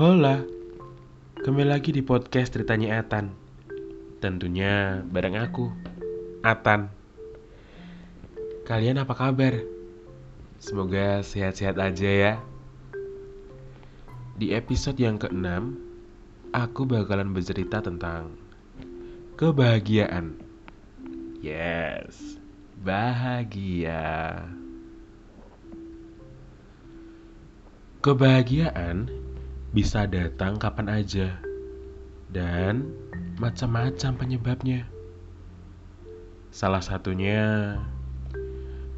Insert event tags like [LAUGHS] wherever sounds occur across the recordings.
Hola, kembali lagi di podcast ceritanya Atan. Tentunya bareng aku, Atan. Kalian apa kabar? Semoga sehat-sehat aja ya. Di episode yang keenam, aku bakalan bercerita tentang kebahagiaan. Yes, bahagia. Kebahagiaan bisa datang kapan aja dan macam-macam penyebabnya. Salah satunya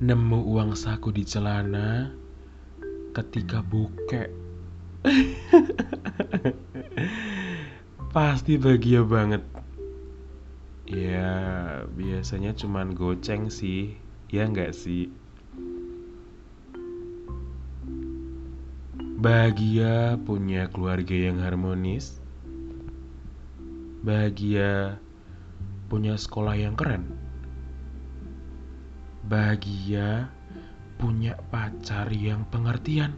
nemu uang saku di celana ketika buke. [LAUGHS] Pasti bahagia banget. Ya, biasanya cuman goceng sih. Ya nggak sih? Bahagia punya keluarga yang harmonis. Bahagia punya sekolah yang keren. Bahagia punya pacar yang pengertian.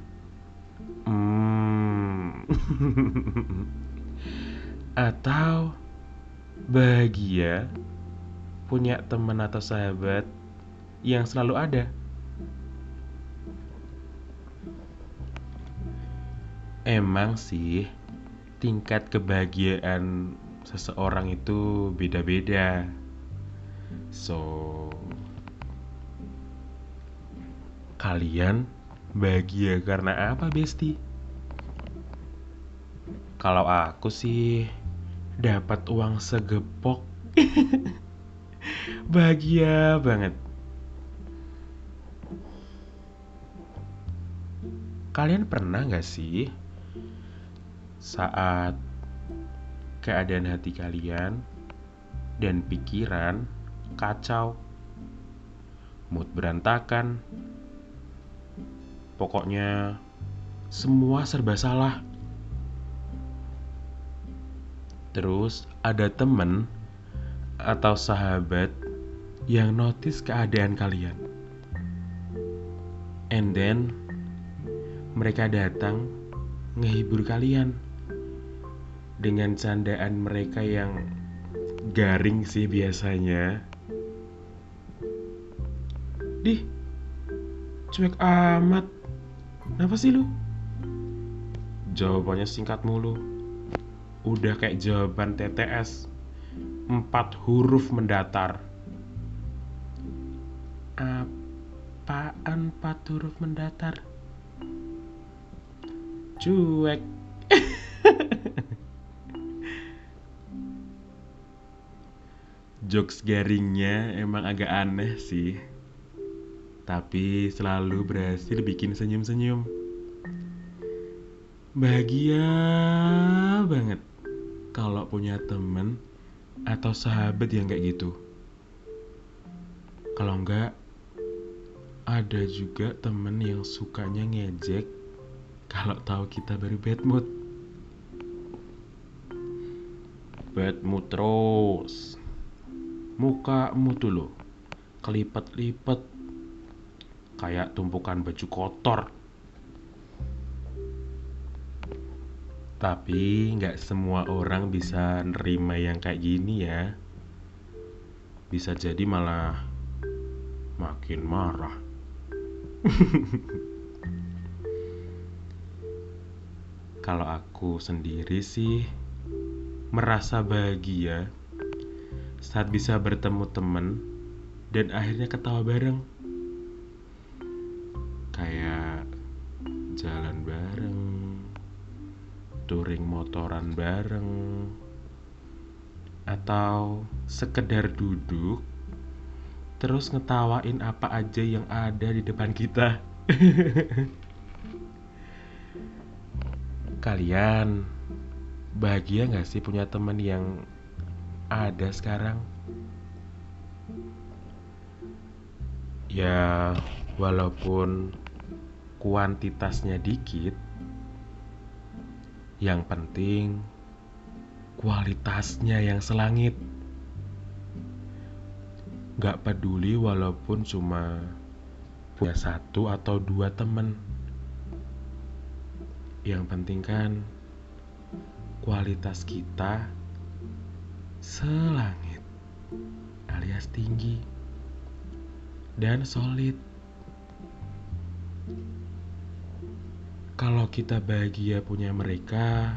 Hmm. [LAUGHS] Atau bahagia punya teman atau sahabat yang selalu ada. Emang sih, tingkat kebahagiaan seseorang itu beda-beda. So, kalian bahagia karena apa, Besti? Kalau aku sih dapat uang segepok. [LAUGHS] bahagia banget. Kalian pernah gak sih saat keadaan hati kalian dan pikiran kacau, mood berantakan, pokoknya semua serba salah. Terus ada temen atau sahabat yang notice keadaan kalian. And then mereka datang ngehibur kalian dengan candaan mereka yang garing sih biasanya. Dih, cuek amat. Kenapa sih lu? Jawabannya singkat mulu. Udah kayak jawaban TTS. Empat huruf mendatar. Apaan empat huruf mendatar? Cuek. [LAUGHS] jokes garingnya emang agak aneh sih. Tapi selalu berhasil bikin senyum-senyum. Bahagia banget kalau punya temen atau sahabat yang kayak gitu. Kalau enggak ada juga temen yang sukanya ngejek kalau tahu kita baru bad mood bad mood terus mukamu tuh lo kelipet-lipet kayak tumpukan baju kotor. Tapi nggak semua orang bisa nerima yang kayak gini ya. Bisa jadi malah makin marah. [LAUGHS] Kalau aku sendiri sih merasa bahagia saat bisa bertemu temen dan akhirnya ketawa bareng. Kayak jalan bareng touring motoran bareng atau sekedar duduk terus ngetawain apa aja yang ada di depan kita [LAUGHS] kalian bahagia gak sih punya teman yang ada sekarang. Ya, walaupun kuantitasnya dikit, yang penting kualitasnya yang selangit. Gak peduli walaupun cuma punya satu atau dua temen. Yang penting kan kualitas kita selangit alias tinggi dan solid. Kalau kita bahagia punya mereka,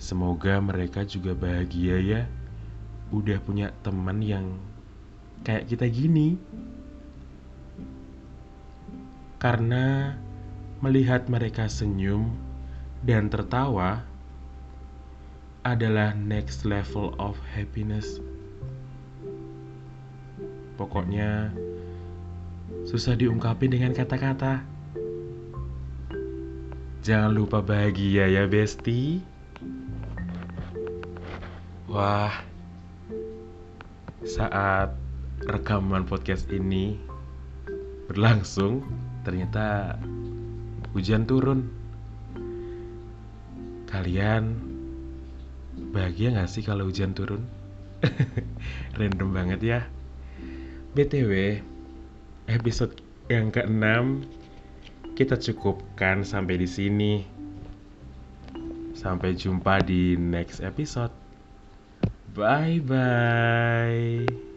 semoga mereka juga bahagia ya. Udah punya teman yang kayak kita gini. Karena melihat mereka senyum dan tertawa adalah next level of happiness. Pokoknya susah diungkapin dengan kata-kata. Jangan lupa bahagia ya, Besti. Wah, saat rekaman podcast ini berlangsung, ternyata hujan turun. Kalian bahagia gak sih kalau hujan turun? [LAUGHS] Random banget ya. BTW, episode yang ke-6 kita cukupkan sampai di sini. Sampai jumpa di next episode. Bye bye.